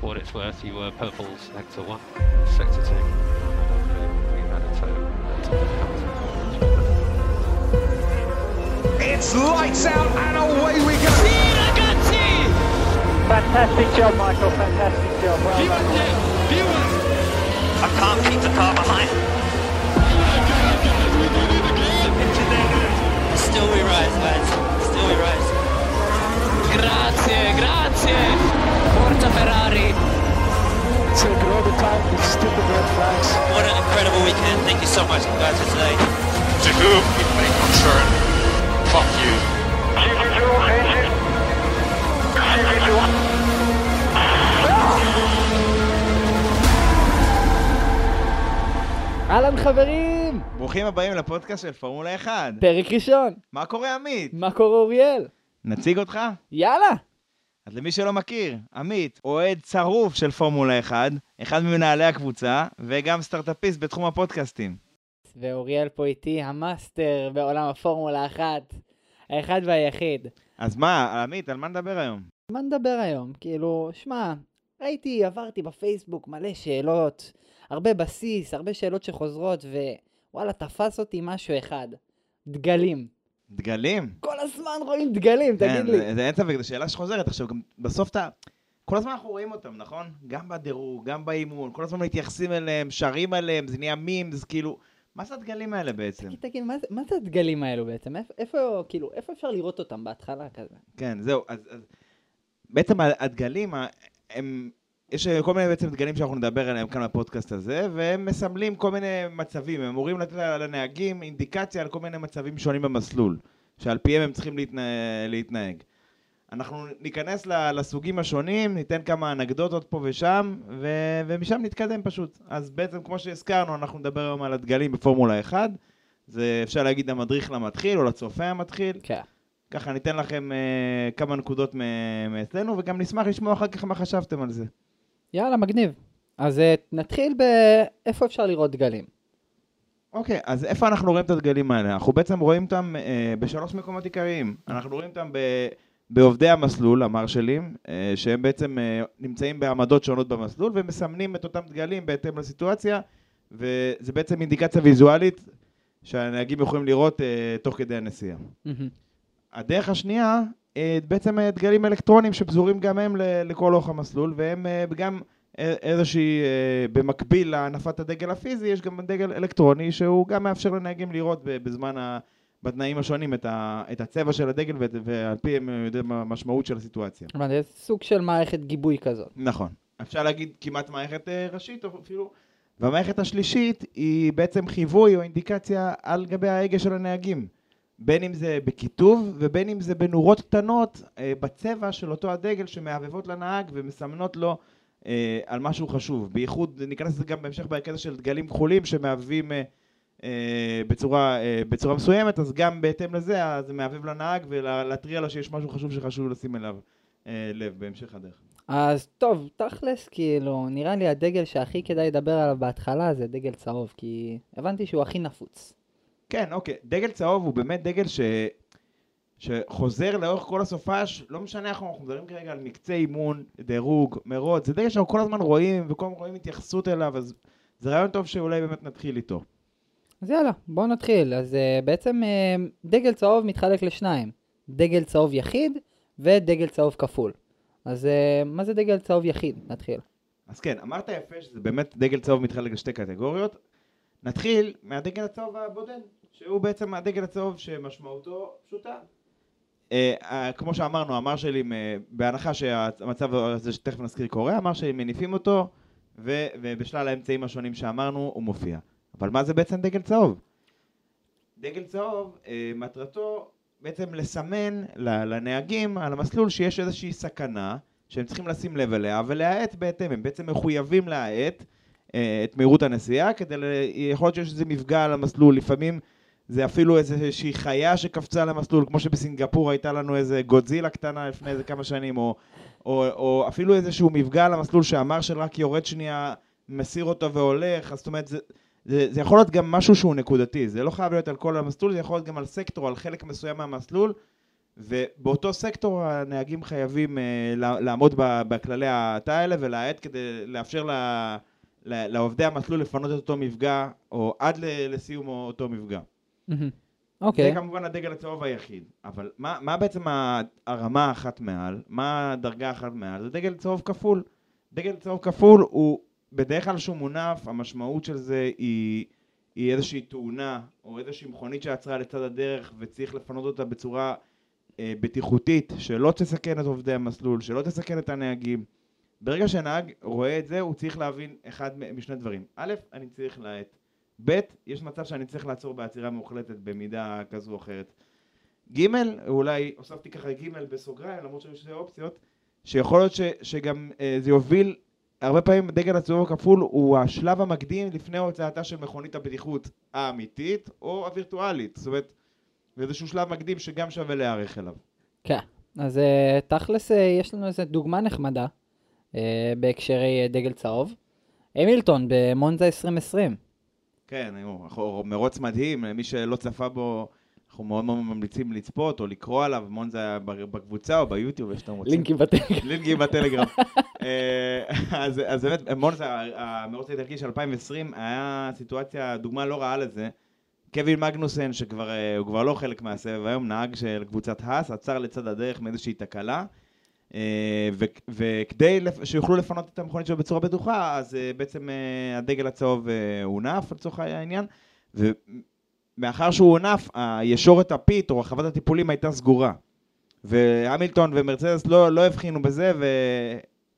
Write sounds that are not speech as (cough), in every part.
For what it's worth, you were purple sector one, sector two. You had a total It's lights out and away we go. Fantastic job, Michael. Fantastic job. Well done. I can't keep the car behind. Still we rise, lads. Still we rise. Grazie, grazie. Forza Ferrari. Taking all the time, these stupid red flags. What an incredible weekend. Thank you so much, guys, for today. To whom it may concern, fuck you. אהלן חברים! ברוכים הבאים לפודקאסט של פורמולה 1. פרק ראשון. מה קורה עמית? מה קורה אוריאל? נציג אותך? יאללה! אז למי שלא מכיר, עמית, אוהד צרוף של פורמולה 1, אחד ממנהלי הקבוצה, וגם סטארט-אפיסט בתחום הפודקאסטים. ואוריאל פה איתי, המאסטר בעולם הפורמולה אחת. האחד והיחיד. אז מה, עמית, על מה נדבר היום? מה נדבר היום? כאילו, שמע, ראיתי, עברתי בפייסבוק מלא שאלות, הרבה בסיס, הרבה שאלות שחוזרות, ווואלה, תפס אותי משהו אחד. דגלים. דגלים? כל הזמן רואים דגלים, תגיד כן, לי. זה- זה אין ספק, זו שאלה שחוזרת. עכשיו, גם בסוף אתה... כל הזמן אנחנו רואים אותם, נכון? גם בדירוג, גם באימון, כל הזמן מתייחסים אליהם, שרים עליהם, זה נהיה מימס, כאילו... מה זה הדגלים האלה בעצם? תגיד, תגיד, מה זה- מה זה הדגלים האלו בעצם? איפה- איפה, כאילו, איפה אפשר לראות אותם בהתחלה כזה? כן, זהו, אז, אז בעצם הדגלים, הם, יש כל מיני בעצם דגלים שאנחנו נדבר עליהם כאן בפודקאסט הזה, והם מסמלים כל מיני מצבים, הם אמורים לתת לנהגים אינדיקציה על כל מיני מצבים שונים במסלול, שעל פיהם הם צריכים להתנה, להתנהג. אנחנו ניכנס לסוגים השונים, ניתן כמה אנקדוטות פה ושם, ו, ומשם נתקדם פשוט. אז בעצם, כמו שהזכרנו, אנחנו נדבר היום על הדגלים בפורמולה 1. זה אפשר להגיד המדריך למתחיל או לצופה המתחיל. כן. ככה ניתן לכם אה, כמה נקודות מאצלנו, וגם נשמח לשמוע אחר כך מה חשבתם על זה. יאללה, מגניב. אז אה, נתחיל באיפה אפשר לראות דגלים. אוקיי, אז איפה אנחנו רואים את הדגלים האלה? אנחנו בעצם רואים אותם אה, בשלוש מקומות עיקריים. אנחנו רואים אותם ב, בעובדי המסלול, המרשלים, אה, שהם בעצם אה, נמצאים בעמדות שונות במסלול, ומסמנים את אותם דגלים בהתאם לסיטואציה, וזה בעצם אינדיקציה ויזואלית שהנהגים יכולים לראות אה, תוך כדי הנסיעה. מהמם. הדרך השנייה, בעצם אה, דגלים אלקטרונים שפזורים גם הם לכל אורך המסלול, והם אה, גם אה, איזושהי, אה, במקביל להנפת הדגל הפיזי, יש גם דגל אלקטרוני שהוא גם מאפשר לנהגים לראות בזמן, ה, בתנאים השונים את, ה, את הצבע של הדגל ואת- ועל פי הם יודעים מה המשמעות של הסיטואציה. זה סוג של מערכת גיבוי כזאת. נכון. אפשר להגיד כמעט מערכת אה, ראשית או אפילו... והמערכת השלישית היא בעצם חיווי או אינדיקציה על גבי ההגה של הנהגים. בין אם זה בכיתוב ובין אם זה בנורות קטנות אה, בצבע של אותו הדגל שמהבהבות לנהג ומסמנות לו אה, על משהו חשוב. בייחוד, ניכנס לזה גם בהמשך בקטע של דגלים כחולים שמהבהבים אה, אה, בצורה, אה, בצורה מסוימת, אז גם בהתאם לזה אה, זה מהבהב לנהג ולהתריע לו שיש משהו חשוב שחשוב לשים אליו אה, לב בהמשך הדרך. אז טוב, תכלס, כאילו, נראה לי הדגל שהכי כדאי לדבר עליו בהתחלה זה דגל צהוב, כי הבנתי שהוא הכי נפוץ. כן, אוקיי. דגל צהוב הוא באמת דגל ש... שחוזר לאורך כל הסופש, לא משנה איך אנחנו מדברים כרגע על מקצה אימון, דירוג, מרוץ, זה דגל שאנחנו כל הזמן רואים וכל הזמן רואים התייחסות אליו, אז זה רעיון טוב שאולי באמת נתחיל איתו. אז יאללה, בואו נתחיל. אז uh, בעצם uh, דגל צהוב מתחלק לשניים. דגל צהוב יחיד ודגל צהוב כפול. אז uh, מה זה דגל צהוב יחיד? נתחיל. אז כן, אמרת יפה שזה באמת דגל צהוב מתחלק לשתי קטגוריות. נתחיל מהדגל הצהוב הבודד, שהוא בעצם הדגל הצהוב שמשמעותו פשוטה. אה, אה, כמו שאמרנו, המרשלים, אה, בהנחה שהמצב הזה שתכף נזכיר קורה, המרשלים מניפים אותו, ו, ובשלל האמצעים השונים שאמרנו, הוא מופיע. אבל מה זה בעצם דגל צהוב? דגל צהוב, אה, מטרתו בעצם לסמן לנהגים על המסלול שיש איזושהי סכנה שהם צריכים לשים לב אליה ולהאט בהתאם, הם בעצם מחויבים להאט את מהירות הנסיעה, כדי, ל... יכול להיות שיש איזה מפגע על המסלול, לפעמים זה אפילו איזושהי חיה שקפצה על המסלול, כמו שבסינגפור הייתה לנו איזה גודזילה קטנה לפני איזה כמה שנים, או, או, או אפילו איזשהו מפגע על המסלול שהמרשל רק יורד שנייה, מסיר אותו והולך, אז זאת אומרת, זה, זה, זה יכול להיות גם משהו שהוא נקודתי, זה לא חייב להיות על כל המסלול, זה יכול להיות גם על סקטור, על חלק מסוים מהמסלול, ובאותו סקטור הנהגים חייבים אה, לע- לעמוד בכללי ההאטה האלה ולהאט כדי לאפשר ל- ל- לעובדי המסלול לפנות את אותו מפגע, או עד לסיום אותו מפגע. אוקיי. זה כמובן הדגל הצהוב היחיד, אבל מה, מה בעצם הרמה האחת מעל? מה הדרגה האחת מעל? זה דגל צהוב כפול. דגל צהוב כפול הוא בדרך כלל שהוא מונף, המשמעות של זה היא, היא איזושהי תאונה או איזושהי מכונית שעצרה לצד הדרך וצריך לפנות אותה בצורה אה, בטיחותית, שלא תסכן את עובדי המסלול, שלא תסכן את הנהגים. ברגע שנהג רואה את זה, הוא צריך להבין אחד משני דברים. א', אני צריך להאט. ב', יש מצב שאני צריך לעצור בעצירה מוחלטת במידה כזו או אחרת. ג', אולי הוספתי ככה ג' בסוגריים, למרות שהיו שתי אופציות, שיכול להיות ש, שגם אה, זה יוביל, הרבה פעמים דגל הצהוב הכפול הוא השלב המקדים לפני הוצאתה של מכונית הבטיחות האמיתית או הווירטואלית. זאת אומרת, זה איזשהו שלב מקדים שגם שווה להיערך אליו. כן. אז אה, תכלס אה, יש לנו איזה דוגמה נחמדה בהקשרי אה, דגל צהוב. המילטון במונזה 2020. כן, הוא אנחנו- מרוץ מדהים, למי שלא צפה בו, אנחנו מאוד מאוד ממליצים לצפות או לקרוא עליו, מונזה בקבוצה או ביוטיוב, איך שאתם רוצים. לינקים בטלגרם. (laughs) לינקים בטלגרם. אה, אז אז באמת, מונזה, המרוץ האיטלקי של 2020, היה סיטואציה, דוגמה לא רעה לזה. קווין מגנוסן, שכבר אה, הוא כבר לא חלק מהסבב היום, נהג של קבוצת האס, עצר לצד הדרך מאיזושהי תקלה. אה, וכדי שיוכלו לפנות את המכונית שלו בצורה בטוחה, אז אה, בעצם אה, הדגל הצהוב הונף לצורך העניין, ומאחר שהוא הונף, הישורת ה pit או רחבת הטיפולים הייתה סגורה. והמילטון ומרצדס לא, לא הבחינו בזה, ו,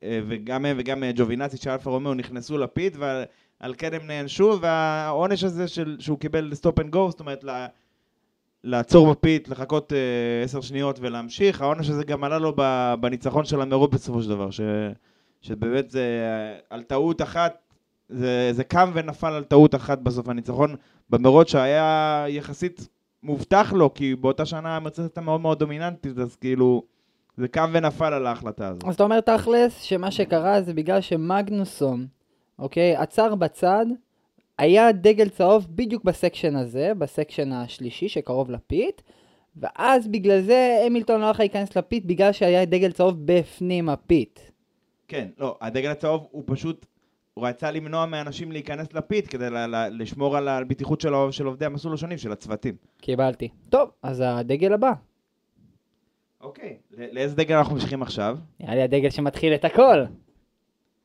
וגם הם וגם ג'ובינצי של אלפה רומאו נכנסו ל pit, ועל כן הם נענשו, והעונש הזה של, שהוא קיבל stop and go, זאת אומרת, לעצור ב pit, לחכות אה, עשר שניות ולהמשיך, העונש הזה גם עלה לו בניצחון של המרוץ בסופו של דבר, ש, שבאמת זה אה, על טעות אחת, זה, זה קם ונפל על טעות אחת בסוף הניצחון במרוץ שהיה יחסית מובטח לו, כי באותה שנה המרצדס הייתה מאוד מאוד דומיננטית, אז כאילו, זה קם ונפל על ההחלטה הזאת. אז אתה אומר תכלס שמה שקרה זה בגלל שמגנוסון, אוקיי, עצר בצד, היה דגל צהוב בדיוק ב section הזה, ב section השלישי שקרוב ל pit, ואז בגלל זה המילטון לא יכול להיכנס ל pit בגלל שהיה דגל צהוב בפנים ה pit. כן, לא, הדגל הצהוב הוא פשוט, הוא רצה למנוע מאנשים להיכנס לפיט כדי ל- ל- לשמור על הבטיחות של, של עובדי המסלול השונים, של הצוותים. קיבלתי. טוב, אז הדגל הבא. אוקיי, ל- לאיזה דגל אנחנו ממשיכים עכשיו? נראה לי הדגל שמתחיל את הכל.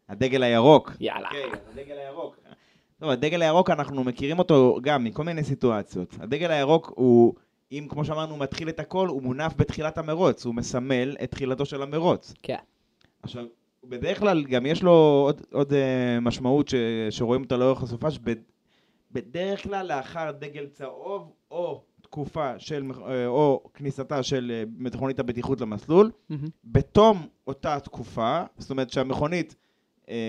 הדגל הירוק. יאללה. אוקיי, הדגל הירוק. טוב, הדגל הירוק אנחנו מכירים אותו גם מכל מיני סיטואציות. הדגל הירוק הוא, אם כמו שאמרנו, מתחיל את הכל, הוא מונף בתחילת המרוץ, הוא מסמל את תחילתו של המרוץ. כן. עכשיו, בדרך כלל גם יש לו עוד, עוד uh, משמעות ש, שרואים אותה לאורך הסופש, ב, בדרך כלל לאחר דגל צהוב או תקופה של, אה, או כניסתה של אה, מכונית הבטיחות למסלול, מהמם. בתום אותה תקופה, זאת אומרת שהמכונית,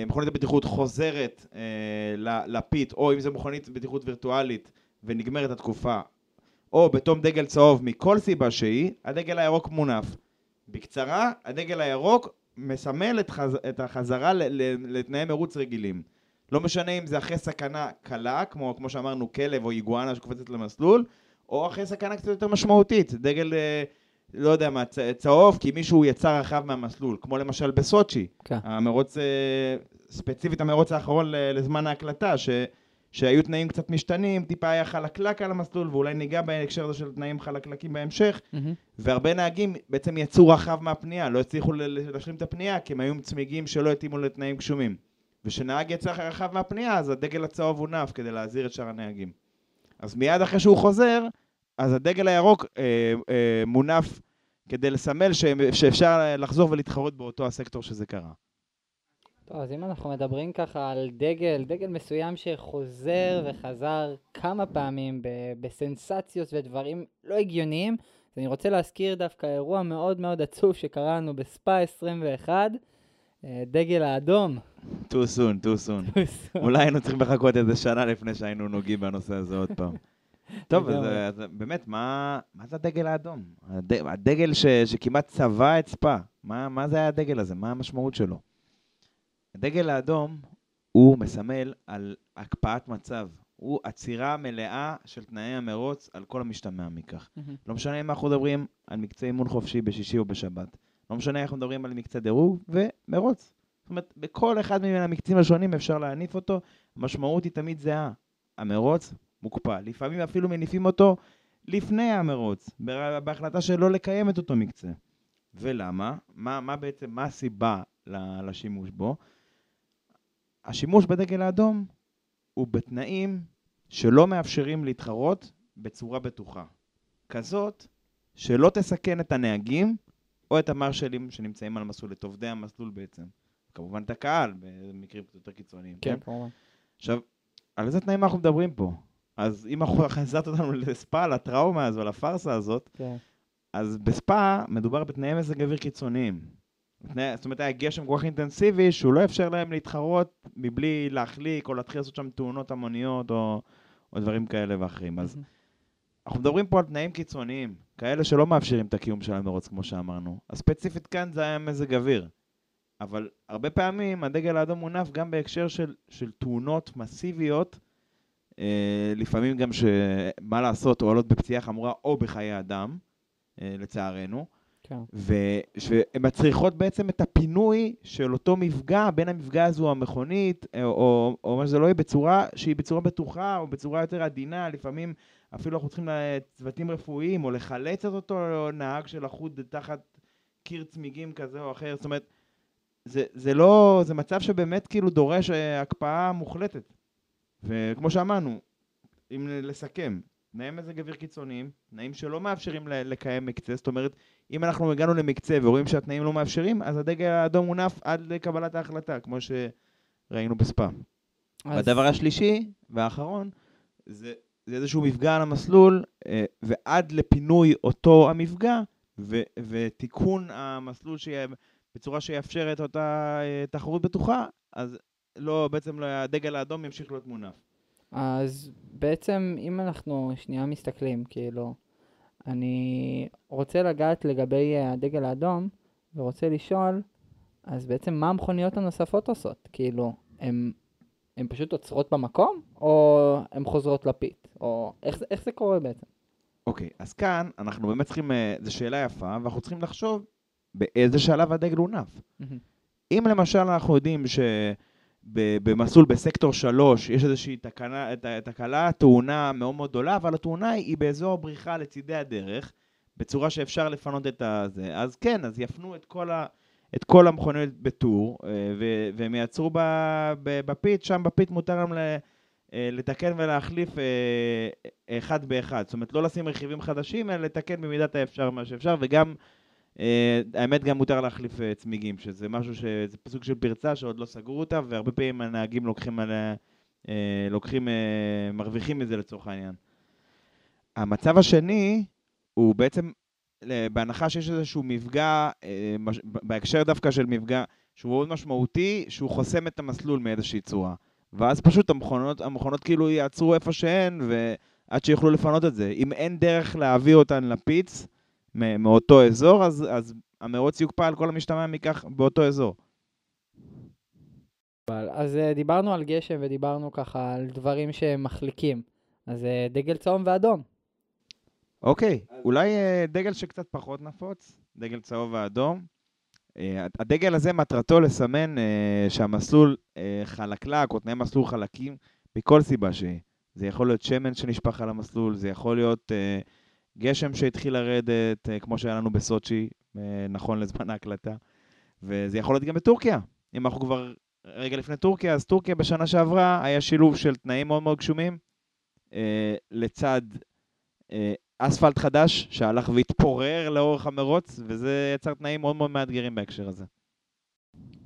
מכונית הבטיחות חוזרת אה, לפיט, או אם זו מכונית בטיחות וירטואלית ונגמרת התקופה, או בתום דגל צהוב מכל סיבה שהיא, הדגל הירוק מונף. בקצרה, הדגל הירוק מסמל את, חז... את החזרה. לתנאי מרוץ רגילים. לא משנה אם זה אחרי סכנה קלה, כמו, כמו שאמרנו כלב או איגואנה שקופצת למסלול, או אחרי סכנה קצת יותר משמעותית, דגל, אה, לא יודע מה, צ... צהוב, כי מישהו יצא רחב מהמסלול, כמו למשל בסוצ'י, כן. המרוץ, אה, ספציפית המרוץ האחרון. לזמן ההקלטה, ש... שהיו תנאים קצת משתנים, טיפה היה חלקלק על המסלול, ואולי ניגע בהקשר הזה של תנאים חלקלקים בהמשך, מהמם. והרבה נהגים בעצם יצאו רחב מהפנייה, לא הצליחו להשלים את הפנייה, כי הם היו צמיגים שלא התאימו לתנאים גשומים. וכשנהג יצא רחב מהפנייה, אז הדגל הצהוב הונף כדי להזהיר את שאר הנהגים. אז מיד אחרי שהוא חוזר, אז הדגל הירוק אה, אה, מונף כדי לסמל ש- שאפשר לחזור ולהתחרות באותו הסקטור שזה קרה. טוב, אז אם אנחנו מדברים ככה על דגל, דגל מסוים שחוזר וחזר כמה פעמים ב- בסנסציות ודברים לא הגיוניים, אז אני רוצה להזכיר דווקא אירוע מאוד מאוד עצוב שקרה לנו בספא 21, אה, דגל האדום. too soon, too soon. אולי היינו צריכים לחכות איזה שנה לפני שהיינו נוגעים בנושא הזה עוד פעם. (laughs) טוב, אז, לגמרי. אז באמת, מה, מה זה הדגל האדום? הד, הדגל ש, שכמעט צבע את ספא, מה, מה זה היה הדגל הזה? מה המשמעות שלו? הדגל האדום הוא מסמל על הקפאת מצב, הוא עצירה מלאה של תנאי המרוץ על כל המשתמע מכך. לא משנה אם אנחנו מדברים על מקצה אימון חופשי בשישי או בשבת. לא משנה אם אנחנו מדברים על מקצה דירוג ומרוץ. זאת אומרת, בכל אחד מן המקצים השונים אפשר להניף אותו, המשמעות היא תמיד זהה. המרוץ מוקפא. לפעמים אפילו מניפים אותו לפני המרוץ, בה- בהחלטה שלא לקיים את אותו מקצה. ולמה? מה, מה בעצם, מה הסיבה לשימוש בו? השימוש בדגל האדום הוא בתנאים שלא מאפשרים להתחרות בצורה בטוחה. כזאת שלא תסכן את הנהגים או את המרשלים שנמצאים על המסלול, את עובדי המסלול בעצם. כמובן את הקהל, במקרים קצת יותר קיצוניים. כן, כמובן. עכשיו, על איזה תנאים אנחנו מדברים פה? אז אם אנחנו החזרת אותנו לספא, לטראומה הזו, לפארסה הזאת, כן. אז בספא מדובר בתנאי מזג אוויר קיצוניים. בתנאי, זאת אומרת, היה גשם כל כך אינטנסיבי, שהוא לא אפשר להם להתחרות מבלי להחליק או להתחיל לעשות שם תאונות המוניות או, או דברים כאלה ואחרים. אז. אנחנו מדברים פה על תנאים קיצוניים, כאלה שלא מאפשרים את הקיום של המרוץ, כמו שאמרנו. אז ספציפית כאן זה היה מזג אוויר. אבל הרבה פעמים הדגל האדום מונף גם בהקשר של, של תאונות מסיביות, לפעמים גם שמה לעשות, או עולות בפציעה חמורה או בחיי אדם, אה, לצערנו, כן. ו- שהן מצריכות בעצם את הפינוי של אותו מפגע, בין המפגע הזו המכונית, אה, או, או מה שזה לא יהיה, בצורה שהיא בצורה בטוחה, או בצורה יותר עדינה, לפעמים אפילו אנחנו צריכים לצוותים רפואיים, או לחלץ את אותו נהג של החוד תחת קיר צמיגים כזה או אחר, זאת אומרת, זה, זה לא, זה מצב שבאמת כאילו דורש אה, הקפאה מוחלטת. וכמו שאמרנו, אם לסכם, תנאי מזג אוויר קיצוניים, תנאים שלא מאפשרים לקיים מקצה, זאת אומרת, אם אנחנו הגענו למקצה ורואים שהתנאים לא מאפשרים, אז הדגל האדום מונף עד לקבלת ההחלטה, כמו שראינו בספא. אז- והדבר השלישי והאחרון, זה, זה איזשהו מפגע על המסלול, אה, ועד לפינוי אותו המפגע, ו, ותיקון המסלול שיהיה בצורה שיאפשר את אותה אה, תחרות בטוחה, אז לא, בעצם לא, הדגל האדום ימשיך להיות מונף. אז בעצם, אם אנחנו שנייה מסתכלים, כאילו, אני רוצה לגעת לגבי אה, הדגל האדום, ורוצה לשאול, אז בעצם מה המכוניות הנוספות עושות? כאילו, הן הן פשוט עוצרות במקום, או הן חוזרות לפיט? או איך, איך זה קורה בעצם? אוקיי, אז כאן אנחנו באמת צריכים, אה, זו שאלה יפה, ואנחנו צריכים לחשוב באיזה שלב הדגל הונף. מהמם. אם למשל אנחנו יודעים שבמסלול בסקטור 3 יש איזושהי תקנה, תקלה, תאונה מאוד מאוד גדולה, אבל התאונה היא באזור הבריחה לצידי הדרך, בצורה שאפשר לפנות את הזה, אז כן, אז יפנו את כל, ה, את כל המכוניות בטור, אה, ו- והם יעצרו ב- ב- בפיט, שם בפיט מותר להם אה, לתקן ולהחליף אה, אחד באחד. זאת אומרת, לא לשים רכיבים חדשים, אלא לתקן במידת האפשר מה שאפשר, וגם האמת גם מותר להחליף אה, צמיגים, שזה משהו ש... זה של פרצה שעוד לא סגרו אותה, והרבה פעמים הנהגים לוקחים עליה, אה, לוקחים, אה, מרוויחים מזה לצורך העניין. המצב השני הוא בעצם, בהנחה שיש איזשהו מפגע, אה, בהקשר דווקא של מפגע שהוא מאוד משמעותי, שהוא חוסם את המסלול מאיזושהי צורה. ואז פשוט המכונות, המכונות כאילו יעצרו איפה שהן, ועד שיוכלו לפנות את זה. אם אין דרך להביא אותן לפיץ, מאותו אזור, אז, אז המרוץ יוקפא על כל המשתמע מכך באותו אזור. אז אה, דיברנו על גשם ודיברנו ככה על דברים שמחליקים. אז אה, דגל צהוב ואדום. אוקיי, אולי אה, דגל שקצת פחות נפוץ, דגל צהוב ואדום. הדגל הזה מטרתו לסמן שהמסלול חלקלק, או תנאי מסלול חלקים, מכל סיבה שהיא. זה יכול להיות שמן שנשפך על המסלול, זה יכול להיות אה, גשם שהתחיל לרדת, אה, כמו שהיה לנו בסוצ'י, אה, נכון לזמן ההקלטה, וזה יכול להיות גם בטורקיה. אם אנחנו כבר רגע לפני טורקיה, אז טורקיה בשנה שעברה היה שילוב של תנאים מאוד מאוד גשומים, אה, לצד אספלט חדש שהלך והתפורר לאורך המרוץ, וזה יצר תנאים מאוד מאוד מאתגרים בהקשר הזה.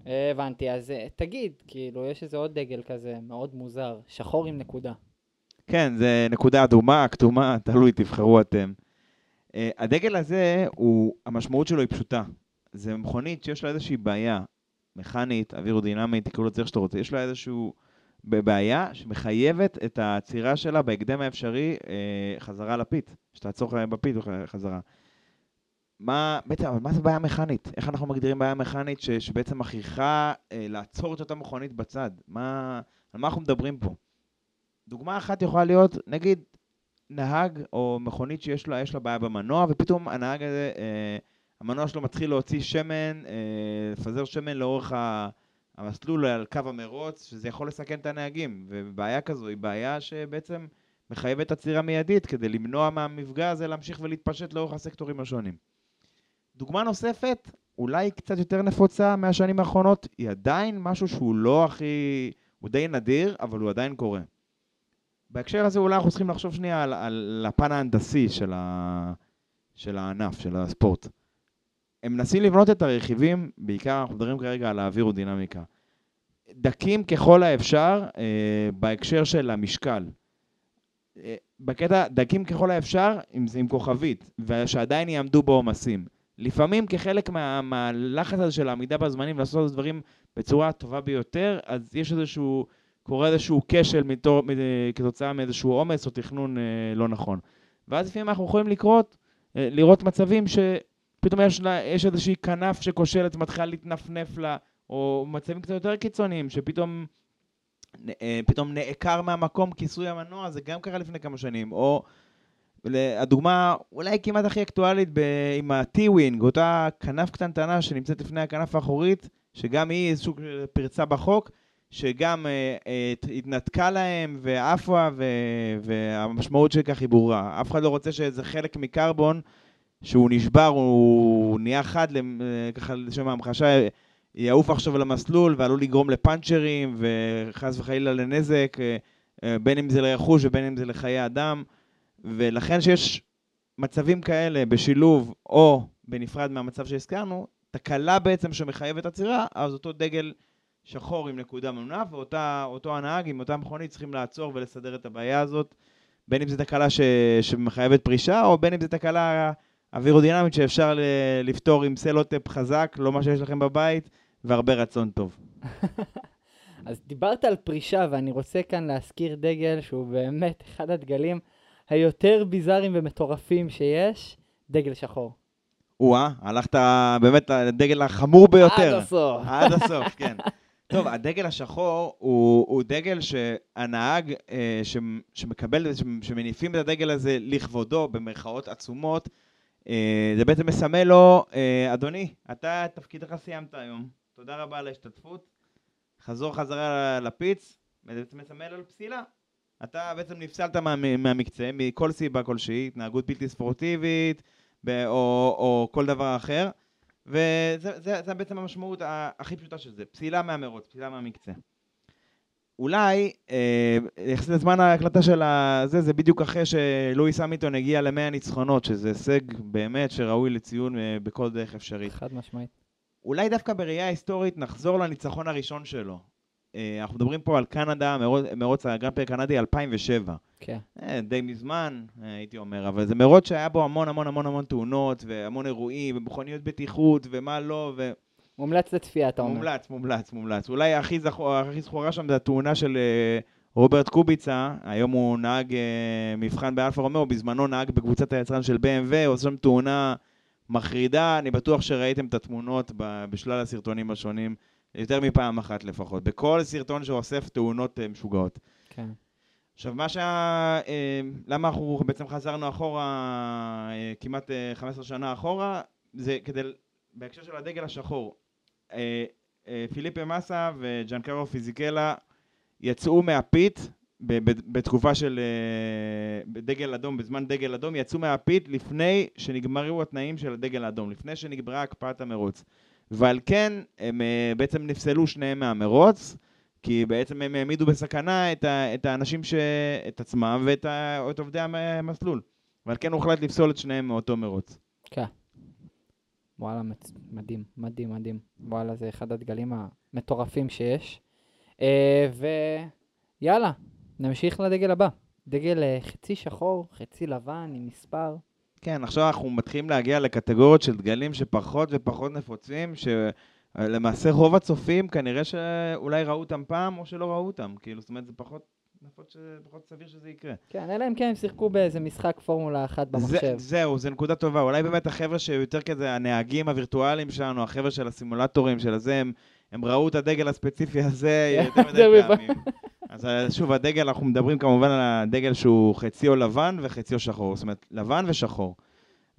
הבנתי, אז תגיד, כאילו, יש איזה עוד דגל כזה מאוד מוזר, שחור עם נקודה. כן, זה נקודה אדומה, כתומה, תלוי, תבחרו אתם. Uh, הדגל הזה, הוא, המשמעות שלו היא פשוטה. זה מכונית שיש לה איזושהי בעיה מכנית, אווירודינמית, תקראו לזה איך שאתה רוצה, יש לה איזושהי בעיה שמחייבת את העצירה שלה בהקדם האפשרי uh, חזרה לפיט, שתעצור בפיט חזרה. מה, בעצם, אבל מה זה בעיה מכנית? איך אנחנו מגדירים בעיה מכנית ש, שבעצם מכריחה uh, לעצור את אותה מכונית בצד? מה, על מה אנחנו מדברים פה? דוגמה אחת יכולה להיות, נגיד, נהג או מכונית שיש לה, יש לה בעיה במנוע, ופתאום הנהג הזה, אה, המנוע שלו מתחיל להוציא שמן, אה, לפזר שמן לאורך ה- המסלול על קו המרוץ, שזה יכול לסכן את הנהגים. ובעיה כזו היא בעיה שבעצם מחייבת עצירה מיידית כדי למנוע מהמפגע הזה להמשיך ולהתפשט לאורך הסקטורים השונים. דוגמה נוספת, אולי קצת יותר נפוצה מהשנים האחרונות, היא עדיין משהו שהוא לא הכי... הוא די נדיר, אבל הוא עדיין קורה. בהקשר הזה אולי אנחנו צריכים לחשוב שנייה על, על הפן ההנדסי של, ה, של הענף, של הספורט. הם מנסים לבנות את הרכיבים, בעיקר אנחנו מדברים כרגע על האווירודינמיקה, דקים ככל האפשר אה, בהקשר של המשקל. אה, בקטע דקים ככל האפשר עם, עם כוכבית, ושעדיין יעמדו בעומסים. לפעמים כחלק מה, מהלחץ הזה של העמידה בזמנים לעשות את הדברים בצורה הטובה ביותר, אז יש איזשהו, קורה איזשהו כשל מתור, כתוצאה מאיזשהו עומס או תכנון אה, לא נכון. ואז לפעמים אנחנו יכולים לקרות, אה, לראות מצבים שפתאום יש, לה, יש איזושהי כנף שכושלת ומתחילה להתנפנף לה, או מצבים קצת יותר קיצוניים, שפתאום אה, פתאום נעקר מהמקום כיסוי המנוע, זה גם קרה לפני כמה שנים, או הדוגמה אולי כמעט הכי אקטואלית ב- עם ה-T-Wing, אותה כנף קטנטנה שנמצאת לפני הכנף האחורית, שגם היא איזושהי פרצה בחוק, שגם אה, אה, התנתקה להם ועפה, והמשמעות של כך היא ברורה. אף אחד לא רוצה שאיזה חלק מקרבון, שהוא נשבר, הוא נהיה חד, אה, ככה לשם ההמחשה, יעוף עכשיו למסלול ועלול לגרום לפאנצ'רים וחס וחלילה לנזק, אה, אה, בין אם זה לרכוש ובין אם זה לחיי אדם. ולכן שיש מצבים כאלה בשילוב או בנפרד מהמצב שהזכרנו, תקלה בעצם שמחייבת עצירה, אז אותו דגל שחור עם נקודה ממונף, ואותו הנהג עם אותה מכונית צריכים לעצור ולסדר את הבעיה הזאת, בין אם זו תקלה ש... שמחייבת פרישה, או בין אם זו תקלה אווירודינמית שאפשר ל... לפתור עם סלוטפ חזק, לא מה שיש לכם בבית, והרבה רצון טוב. (laughs) אז דיברת על פרישה, ואני רוצה כאן להזכיר דגל שהוא באמת (laughs) אחד הדגלים היותר ביזאריים ומטורפים שיש, דגל שחור. או-אה, הלכת באמת לדגל החמור ביותר. עד הסוף. עד הסוף, כן. (laughs) טוב, הדגל השחור הוא, הוא דגל שהנהג אה, ש, שמקבל, ש, שמניפים את הדגל הזה לכבודו, במרכאות עצומות, אה, זה בעצם מסמל לו, אה, אדוני, אתה את תפקידך סיימת היום, תודה רבה על ההשתתפות, חזור חזרה לפיץ, וזה בעצם מסמל על פסילה. אתה בעצם נפסלת מה, מהמקצה, מכל סיבה כלשהי, התנהגות בלתי ספורטיבית, או, או כל דבר אחר, וזה זה, זה בעצם המשמעות הכי פשוטה של זה, פסילה מהמרוץ, פסילה מהמקצה. אולי, אה, יחסית לזמן ההקלטה של הזה, זה בדיוק אחרי שלואיס אמיטון הגיע למאה ניצחונות, שזה הישג באמת שראוי לציון אה, בכל דרך אפשרית. חד משמעית. אולי דווקא בראייה היסטורית נחזור לניצחון הראשון שלו. אה, אנחנו מדברים פה על קנדה, מרוץ, הגרנד הקנדי 2007. כן. אה, די מזמן, אה, הייתי אומר, אבל זה מרוץ שהיה בו המון המון המון המון תאונות, והמון אירועים, ומכוניות בטיחות, ומה לא, ו... מומלץ לצפייה, אתה אומר. מומלץ, מומלץ, מומלץ. אולי הכי, זכור, הכי זכורה שם זה התאונה של רוברט קוביצה, היום הוא נהג מבחן באלפה רומאו, בזמנו נהג בקבוצת היצרן של BMW, עושה שם תאונה מחרידה, אני בטוח שראיתם את התמונות בשלל הסרטונים השונים, יותר מפעם אחת לפחות, בכל סרטון שאוסף תאונות אה, משוגעות. כן. עכשיו, מה שה... אה, למה אנחנו בעצם חזרנו אחורה, אה, כמעט אה, 15 שנה אחורה, זה כדי, בהקשר של הדגל השחור. פיליפה מסה וג'אנקרו פיזיקלה יצאו ב- בתקופה של דגל אדום, בזמן דגל אדום, יצאו מהפית לפני שנגמרו התנאים של הדגל האדום, לפני שנגמרה הקפאת המרוץ. ועל כן הם אה, בעצם נפסלו שניהם מהמרוץ, כי בעצם הם העמידו בסכנה את, ה- את האנשים, ש... את עצמם ואת ה... את עובדי המסלול. ועל כן הוחלט לפסול את שניהם מאותו מרוץ. כן. וואלה. מדהים, מדהים, מדהים. וואלה, זה אחד הדגלים המטורפים שיש. אה, ויאללה, נמשיך לדגל הבא. דגל אה, חצי שחור, חצי לבן, עם מספר. כן, עכשיו אנחנו מתחילים להגיע לקטגוריות של דגלים שפחות ופחות נפוצים, שלמעשה רוב הצופים כנראה שאולי ראו אותם פעם או שלא ראו אותם. כאילו, זאת אומרת, זה פחות, נפוץ, פחות סביר שזה יקרה. כן, אלא אם כן הם שיחקו באיזה משחק פורמולה אחת במחשב. זה, זהו, זו נקודה טובה. אולי באמת החבר'ה שיותר כזה, הנהגים הווירטואליים שלנו, החבר'ה של הסימולטורים של הזה, הם, הם ראו את הדגל הספציפי הזה (laughs) יותר מדי. פעמים. אז אה, שוב, הדגל, אנחנו מדברים כמובן על הדגל שהוא חציו לבן וחציו שחור, זאת אומרת, לבן ושחור.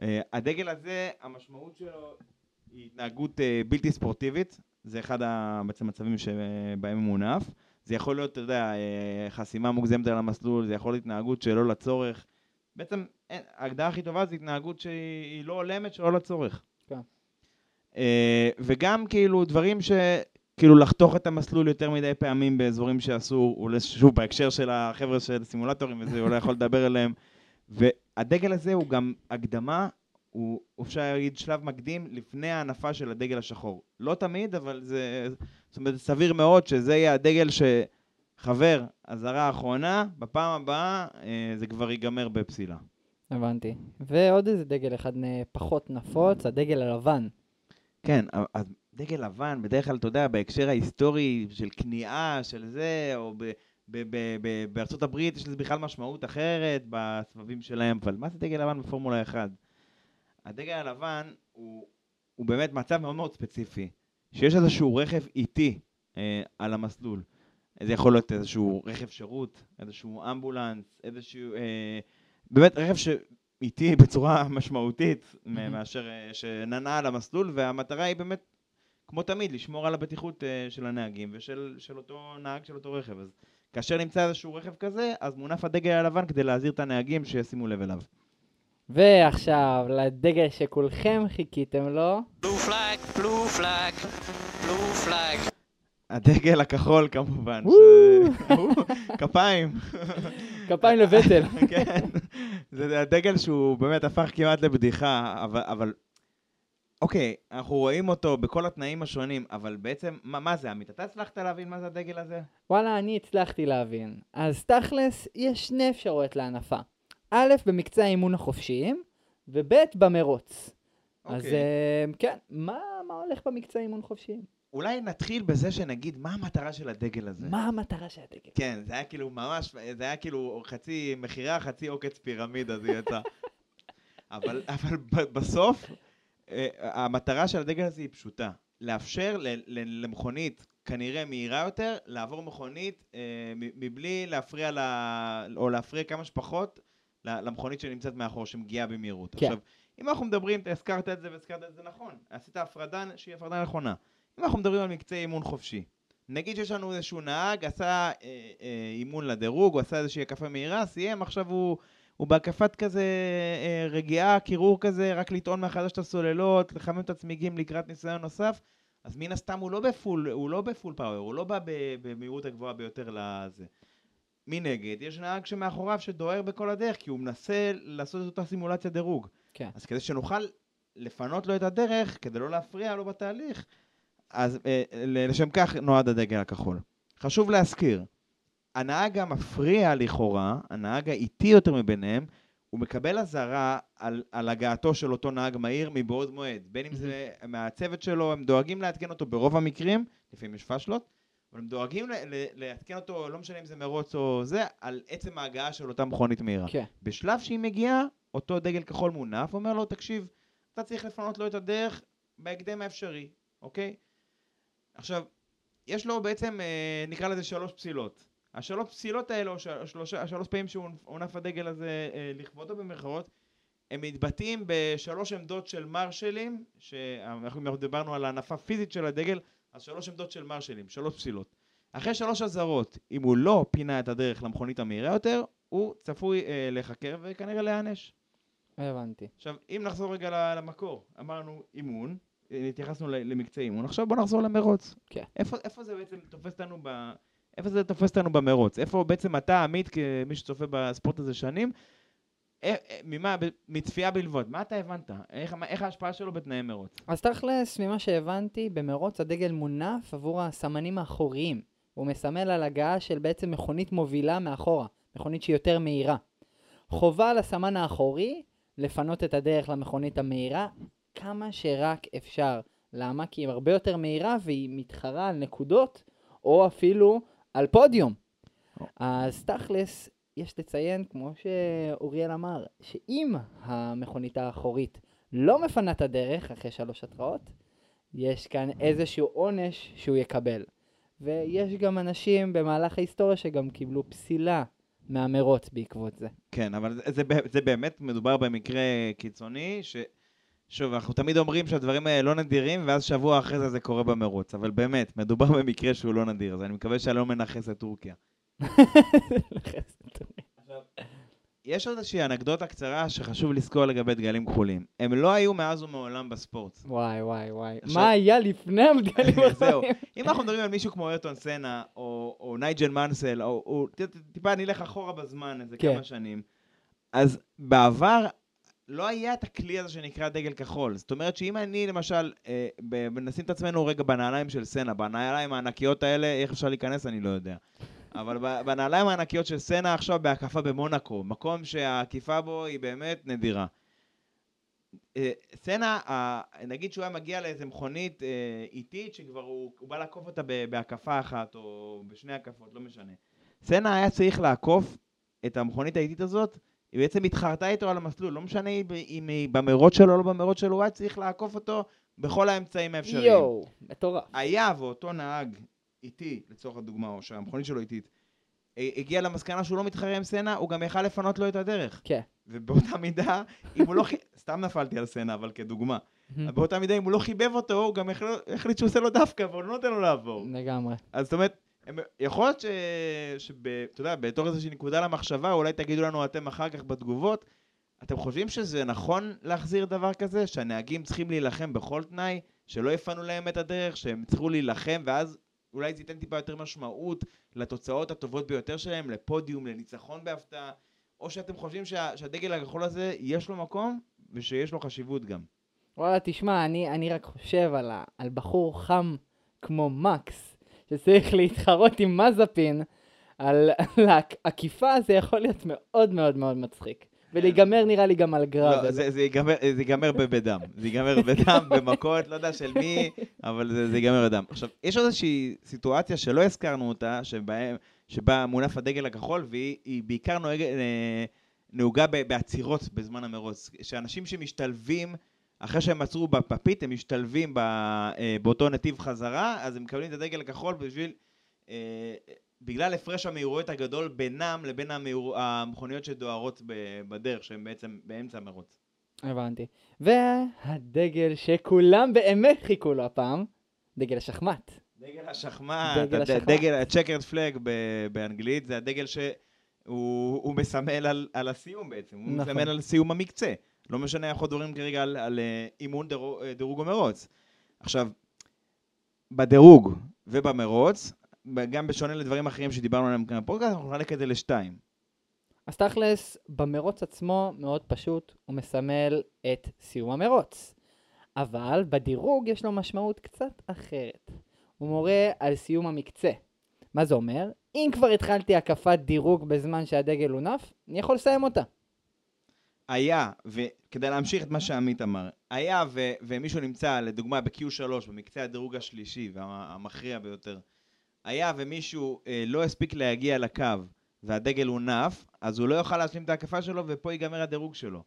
אה, הדגל הזה, המשמעות שלו היא התנהגות אה, בלתי ספורטיבית, זה אחד המצבים שבהם הוא מונף. זה יכול להיות, אתה יודע, חסימה מוגזמת על המסלול, זה יכול להיות התנהגות שלא לצורך. בעצם, אין- ההגדרה הכי טובה זה התנהגות שהיא היא לא הולמת, שלא לצורך. כן. אה, וגם כאילו דברים ש... כאילו לחתוך את המסלול יותר מדי פעמים באזורים שאסור, שוב בהקשר של החבר'ה של סימולטורים וזה, אולי יכול לדבר עליהם. והדגל הזה הוא גם הקדמה, הוא אפשר להגיד שלב מקדים לפני ההנפה של הדגל השחור. לא תמיד, אבל זה, זאת אומרת, סביר מאוד שזה יהיה הדגל שחבר, אזהרה האחרונה, בפעם הבאה אה, זה כבר ייגמר בפסילה. הבנתי. ועוד איזה דגל אחד פחות נפוץ, הדגל הלבן. כן, אז דגל לבן, בדרך כלל, אתה יודע, בהקשר ההיסטורי של כניעה, של זה, או ב, ב, ב, ב, בארצות הברית יש לזה בכלל משמעות אחרת בסבבים שלהם, אבל מה זה דגל לבן בפורמולה 1? הדגל הלבן הוא, הוא באמת מצב מאוד מאוד ספציפי, שיש איזשהו רכב איטי אה, על המסלול. זה יכול להיות איזשהו רכב שירות, איזשהו אמבולנס, איזשהו... אה, באמת רכב שאיטי (laughs) בצורה משמעותית מאשר אה, שננע על המסלול, והמטרה היא באמת, כמו תמיד, לשמור על הבטיחות אה, של הנהגים ושל של אותו נהג של אותו רכב. אז כאשר נמצא איזשהו רכב כזה, אז מונף הדגל הלבן כדי להזהיר את הנהגים שישימו לב אליו. ועכשיו, לדגל שכולכם חיכיתם לו. blue flag, blue flag, blue flag. הדגל הכחול כמובן, כפיים. כפיים לבטל. (laughs) כן, זה הדגל שהוא באמת הפך כמעט לבדיחה, אבל, אוקיי, אנחנו רואים אותו בכל התנאים השונים, אבל בעצם, מה, מה זה, עמית? אתה הצלחת להבין מה זה הדגל הזה? וואלה, אני הצלחתי להבין. אז תכלס, יש שני אפשרויות להנפה. א', במקצה האימון החופשיים, וב', במרוץ. אז אוקיי. אה, כן, מה, מה הולך במקצה האימון חופשיים? אולי נתחיל בזה שנגיד מה המטרה של הדגל הזה. מה המטרה של הדגל? כן, זה היה כאילו ממש, זה היה כאילו חצי מכירה, חצי עוקץ פירמידה, זה יצא. (laughs) אבל, אבל בסוף, אה, המטרה של הדגל הזה היא פשוטה. לאפשר למכונית כנראה מהירה יותר, לעבור מכונית אה, מבלי להפריע, לה, או להפריע כמה שפחות למכונית שנמצאת מאחור, שמגיעה במהירות. כן. עכשיו, אם אנחנו מדברים, אתה הזכרת את זה והזכרת את זה נכון, עשית הפרדה שהיא הפרדה נכונה. אם אנחנו מדברים על מקצה אימון חופשי, נגיד שיש לנו איזשהו נהג, עשה אה, אה, אימון לדירוג, הוא עשה איזושהי הקפה מהירה, סיים, עכשיו הוא, הוא בהקפת כזה אה, רגיעה, קירור כזה, רק לטעון מחדש את הסוללות, לחמם את הצמיגים לקראת ניסיון נוסף, אז מן הסתם הוא לא בפול, הוא לא בפול פאוור, הוא לא בא במהירות הגבוהה ביותר לזה. מנגד, יש נהג שמאחוריו שדוהר בכל הדרך, כי הוא מנסה לעשות את אותה סימולציה דירוג. כן. אז כדי שנוכל לפנות לו את הדרך, כדי לא להפריע לו בתהליך, אז אה, לשם כך נועד הדגל הכחול. חשוב להזכיר, הנהג המפריע לכאורה, הנהג האיטי יותר מביניהם, הוא מקבל אזהרה על, על הגעתו של אותו נהג מהיר מבעוד מועד. בין אם זה מהצוות שלו, הם דואגים לעדכן אותו ברוב המקרים, לפעמים יש פאשלות, אבל הם דואגים ל- ל- לעדכן אותו, לא משנה אם זה מרוץ או זה, על עצם ההגעה של אותה מכונית מהירה. כן. בשלב שהיא מגיעה, אותו דגל כחול מונף, אומר לו, תקשיב, אתה צריך לפנות לו את הדרך בהקדם האפשרי, אוקיי? עכשיו, יש לו בעצם, אה, נקרא לזה שלוש פסילות. השלוש פסילות של- שלושה, השלוש פעמים שהונף הדגל הזה אה, לכבודו במרכאות, הם מתבטאים בשלוש עמדות של מרשלים, שאנחנו דיברנו על ההנפה פיזית של הדגל, אז שלוש עמדות של מרשלים, שלוש פסילות. אחרי שלוש אזהרות, אם הוא לא פינה את הדרך למכונית המהירה יותר, הוא צפוי אה, להיחקר וכנראה להיענש. הבנתי. עכשיו, אם נחזור רגע למקור, אמרנו אימון, התייחסנו ל- למקצה אימון, עכשיו בוא נחזור למרוץ. כן. איפה, איפה זה בעצם תופס אותנו ב... איפה זה תופס אותנו במרוץ? איפה בעצם אתה, עמית, כמי שצופה בספורט הזה שנים, אה, אה, ממה, ב- מצפייה בלבד, מה אתה הבנת? איך, מה- איך ההשפעה שלו בתנאי מרוץ? אז תכלס, ממה שהבנתי, במרוץ הדגל מונף עבור הסמנים האחוריים. הוא מסמל על הגעה של בעצם מכונית מובילה מאחורה, מכונית שהיא יותר מהירה. חובה על הסמן האחורי לפנות את הדרך למכונית המהירה כמה שרק אפשר. למה? כי היא הרבה יותר מהירה והיא מתחרה על נקודות, או אפילו על פודיום. אז תכלס, יש לציין, כמו שאוריאל אמר, שאם המכונית האחורית לא מפנה את הדרך אחרי שלוש התראות, יש כאן איזשהו עונש שהוא יקבל. ויש גם אנשים במהלך ההיסטוריה שגם קיבלו פסילה מהמרוץ בעקבות זה. כן, אבל זה, זה, זה באמת מדובר במקרה קיצוני, ש... שוב, אנחנו תמיד אומרים שהדברים האלה לא נדירים, ואז שבוע אחרי זה זה קורה במרוץ. אבל באמת, מדובר במקרה שהוא לא נדיר, אז אני מקווה שאני לא מנכס את טורקיה. (laughs) יש עוד איזושהי אנקדוטה קצרה שחשוב לזכור לגבי דגלים כחולים. הם לא היו מאז ומעולם בספורט. וואי, וואי, וואי. עכשיו- מה היה לפני הדגלים (laughs) זהו. הכחולים? אם אנחנו מדברים על מישהו כמו ארטון סנה, או, או נייג'ל מנסל, או, או טיפה נלך אחורה בזמן, איזה כן. כמה שנים, אז בעבר לא היה את הכלי הזה שנקרא דגל כחול. זאת אומרת שאם אני למשל, אה, נשים את עצמנו רגע בנעליים של סנה, בנעליים הענקיות האלה, איך אפשר להיכנס אני לא יודע. אבל בנעליים הענקיות של סנה עכשיו בהקפה במונאקו, מקום שהעקיפה בו היא באמת נדירה. אה, סנה, נגיד שהוא היה מגיע לאיזה מכונית אה, איטית, שכבר הוא, הוא בא לעקוף אותה בהקפה אחת, או בשני הקפות, לא משנה. סנה היה צריך לעקוף את המכונית האיטית הזאת, היא בעצם התחרתה איתו על המסלול, לא משנה אם היא- במרוץ שלו או לא במרוץ שלו, הוא היה צריך לעקוף אותו בכל האמצעים האפשריים. יואו, מטורף. היה ואותו נהג איטי, לצורך הדוגמה, או שהמכונית שלו איטית, הגיע למסקנה שהוא לא מתחרה עם סנה, הוא גם יכל לפנות לו את הדרך. כן. ובאותה מידה, אם הוא לא... (laughs) סתם נפלתי על סנה, אבל כדוגמה. באותה מידה, אם הוא לא חיבב אותו, הוא גם החל- החליט שהוא עושה לו דווקא, והוא לא נותן לו לעבור. לגמרי. אז זאת אומרת, הם- יכול להיות ש... שב... אתה יודע, בתור איזושהי נקודה למחשבה, אולי תגידו לנו אתם אחר כך בתגובות, אתם חושבים שזה נכון להחזיר דבר כזה? שהנהגים צריכים להילחם בכל תנאי, שלא יפנו להם את הדרך, שהם יצטרכו להילחם, ואז אולי זה ייתן טיפה יותר משמעות לתוצאות הטובות ביותר שלהם, לפודיום, לניצחון בהפתעה, או שאתם חושבים שה... שהדגל הכחול הזה, יש לו מקום, ושיש לו חשיבות גם. וואלה, תשמע, אני, אני רק חושב על, ה, על בחור חם כמו מקס, שצריך להתחרות עם מזפין, על, על העקיפה זה יכול להיות מאוד מאוד מאוד מצחיק. ולהיגמר נראה לי גם על גרב. לא, זה, זה, ייגמר, זה ייגמר ב- בדם. זה ייגמר בדם, (laughs) במכות, לא יודע של מי, אבל זה, זה ייגמר בדם. עכשיו, יש עוד איזושהי סיטואציה שלא הזכרנו אותה, שבה, שבה מונף הדגל הכחול, והיא היא בעיקר נוהג, אה, נהוגה בעצירות בזמן המרוץ. שאנשים שמשתלבים, אחרי שהם עצרו בפפית, הם משתלבים אה, באותו נתיב חזרה, אז הם מקבלים את הדגל הכחול בשביל... אה, בגלל הפרש המהירויות הגדול בינם לבין המהיר... המכוניות שדוהרות בדרך, שהן בעצם באמצע המרוץ. הבנתי. והדגל שכולם באמת חיכו לו הפעם, דגל השחמט. דגל השחמט, דגל השחמט. דגל flag ב- באנגלית, זה הדגל שהוא הוא מסמל על, על הסיום בעצם, הוא נכון. מסמל על סיום המקצה. לא משנה, אנחנו מדברים כרגע על, על אה, אימון דירוג, אה, דירוג המרוץ. עכשיו, בדירוג ובמרוץ, גם בשונה לדברים אחרים שדיברנו עליהם כאן בפודקאסט, אנחנו נחלק את זה לשתיים. אז תכלס, במרוץ עצמו מאוד פשוט, הוא מסמל את סיום המרוץ. אבל בדירוג יש לו משמעות קצת אחרת. הוא מורה על סיום המקצה. מה זה אומר? אם כבר התחלתי הקפת דירוג בזמן שהדגל הונף, אני יכול לסיים אותה. היה, וכדי להמשיך את מה שעמית אמר, היה ו, ומישהו נמצא, לדוגמה, ב-Q3, במקצה הדירוג השלישי והמכריע ביותר, היה ומישהו אה, לא הספיק להגיע לקו והדגל הונף, אז הוא לא יוכל להשלים את ההקפה שלו ופה ייגמר הדירוג שלו.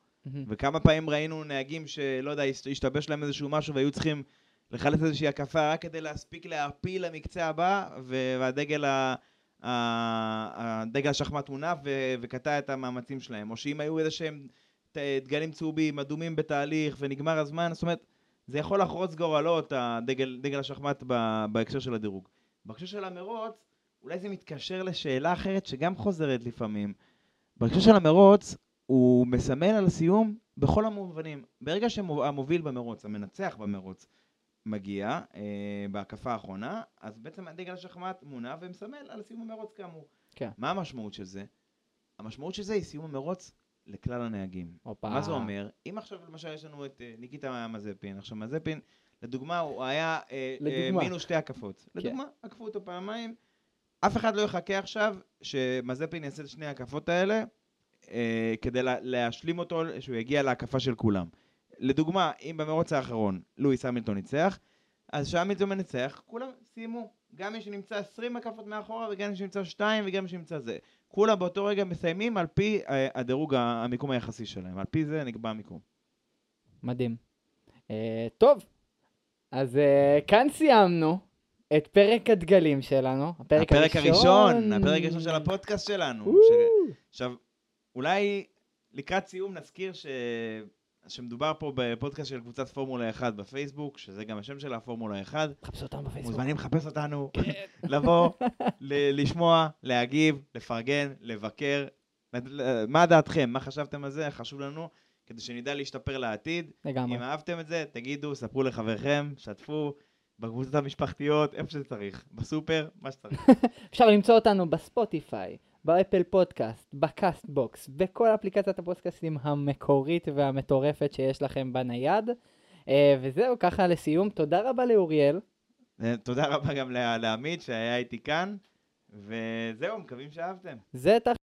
וכמה פעמים ראינו נהגים שלא יודע, הש- השתבש להם איזשהו משהו והיו צריכים לחלץ איזושהי הקפה רק כדי להספיק להעפיל למקצה הבא, והדגל ה... הדגל השחמט הונף וקטע את המאמצים שלהם. או שאם היו איזה שהם דגלים צהובים, אדומים בתהליך ונגמר הזמן, זאת אומרת, זה יכול לחרוץ גורלות, הדגל, דגל השחמט ב- בהקשר של הדירוג. בהקשר של המרוץ, אולי זה מתקשר לשאלה אחרת שגם חוזרת לפעמים. בהקשר של המרוץ, הוא מסמל על סיום בכל המובנים. ברגע שהמוביל במרוץ, המנצח במרוץ, מגיע אה, בהקפה האחרונה, אז בעצם הדגל השחמט מונע ומסמל על סיום המרוץ כאמור. כן. מה המשמעות של זה? המשמעות של זה היא סיום המרוץ לכלל הנהגים. הופה. מה זה אומר? אם עכשיו למשל יש לנו את אה, ניקיטה מזפין, עכשיו מזפין, לדוגמה, הוא היה אה, אה, לדוגמה. מינוס שתי הקפות. לדוגמה, עקפו אותו פעמיים. אף אחד לא יחכה עכשיו שמזפין יעשה את שני ההקפות האלה, אה, כדי לה, להשלים אותו, שהוא יגיע להקפה של כולם. לדוגמה, אם במרוץ האחרון לואיס המילטון ניצח, אז כשהמילטון מנצח, כולם סיימו. גם מי שנמצא 20 הקפות מאחורה, וגם מי שנמצא 2, וגם מי שנמצא זה. כולם באותו רגע מסיימים על פי אה, הדירוג, המיקום היחסי שלהם. על פי זה נקבע המיקום. מדהים. Uh, טוב, אז uh, כאן סיימנו את פרק הדגלים שלנו, הפרק, הפרק הראשון, הפרק הראשון של הפודקאסט שלנו. ש... עכשיו, אולי לקראת סיום נזכיר ש... שמדובר פה בפודקאסט של קבוצת פורמולה 1 בפייסבוק, שזה גם השם של הפורמולה 1. חפשו אותנו בפייסבוק. מוזמנים לחפש אותנו, לבוא, ל- לשמוע, להגיב, לפרגן, לבקר. מה דעתכם? מה חשבתם על זה? חשוב לנו, כדי שנדע להשתפר לעתיד. לגמרי. אם אהבתם את זה, תגידו, ספרו לחבריכם, שתפו, בקבוצות המשפחתיות, איפה שזה צריך, בסופר, מה שצריך. (laughs) אפשר למצוא אותנו בספוטיפיי, באפל פודקאסט, ב Castbox, בכל אפליקציית הפודקאסטים המקורית והמטורפת שיש לכם בנייד. אה, וזהו, ככה לסיום, תודה רבה לאוריאל. אה, תודה רבה גם לעמית שהיה איתי כאן, וזהו, מקווים שאהבתם. זה תח...